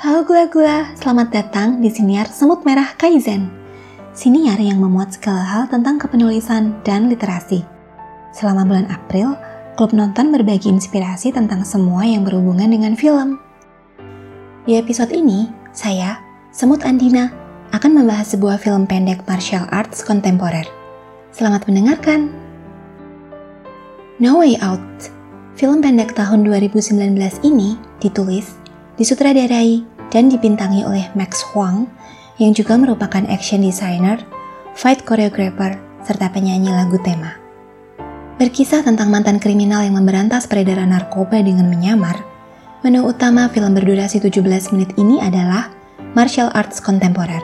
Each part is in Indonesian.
Halo gula-gula, selamat datang di Siniar Semut Merah Kaizen. Siniar yang memuat segala hal tentang kepenulisan dan literasi. Selama bulan April, klub nonton berbagi inspirasi tentang semua yang berhubungan dengan film. Di episode ini, saya, Semut Andina, akan membahas sebuah film pendek martial arts kontemporer. Selamat mendengarkan! No Way Out, film pendek tahun 2019 ini ditulis, disutradarai, dan dibintangi oleh Max Huang yang juga merupakan action designer, fight choreographer, serta penyanyi lagu tema. Berkisah tentang mantan kriminal yang memberantas peredaran narkoba dengan menyamar, menu utama film berdurasi 17 menit ini adalah martial arts kontemporer.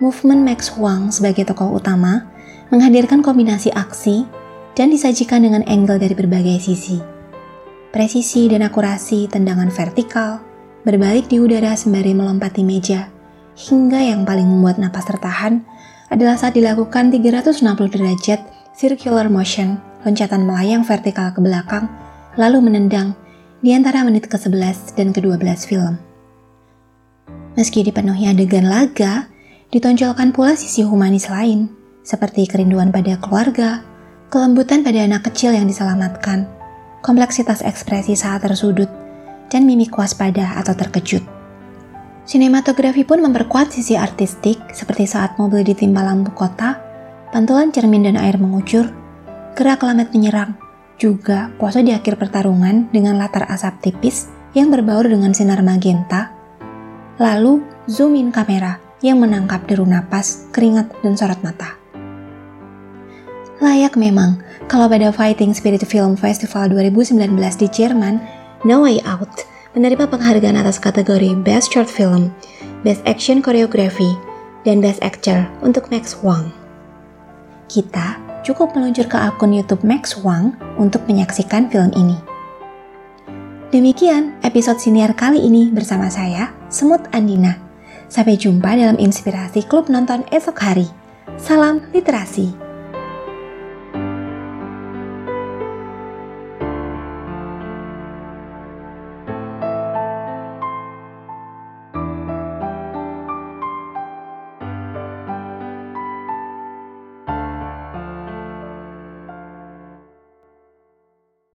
Movement Max Huang sebagai tokoh utama menghadirkan kombinasi aksi dan disajikan dengan angle dari berbagai sisi. Presisi dan akurasi tendangan vertikal, berbalik di udara sembari melompati meja, hingga yang paling membuat napas tertahan adalah saat dilakukan 360 derajat circular motion, loncatan melayang vertikal ke belakang, lalu menendang di antara menit ke-11 dan ke-12 film. Meski dipenuhi adegan laga, ditonjolkan pula sisi humanis lain, seperti kerinduan pada keluarga, kelembutan pada anak kecil yang diselamatkan, kompleksitas ekspresi saat tersudut, dan mimik waspada atau terkejut. Sinematografi pun memperkuat sisi artistik seperti saat mobil ditimpa lampu kota, pantulan cermin dan air mengucur, gerak lamet menyerang, juga pose di akhir pertarungan dengan latar asap tipis yang berbaur dengan sinar magenta, lalu zoom in kamera yang menangkap deru napas, keringat, dan sorot mata. Layak memang kalau pada Fighting Spirit Film Festival 2019 di Jerman No Way Out menerima penghargaan atas kategori Best Short Film, Best Action Choreography, dan Best Actor untuk Max Wang. Kita cukup meluncur ke akun YouTube Max Wang untuk menyaksikan film ini. Demikian episode siniar kali ini bersama saya, Semut Andina. Sampai jumpa dalam inspirasi klub nonton esok hari. Salam literasi.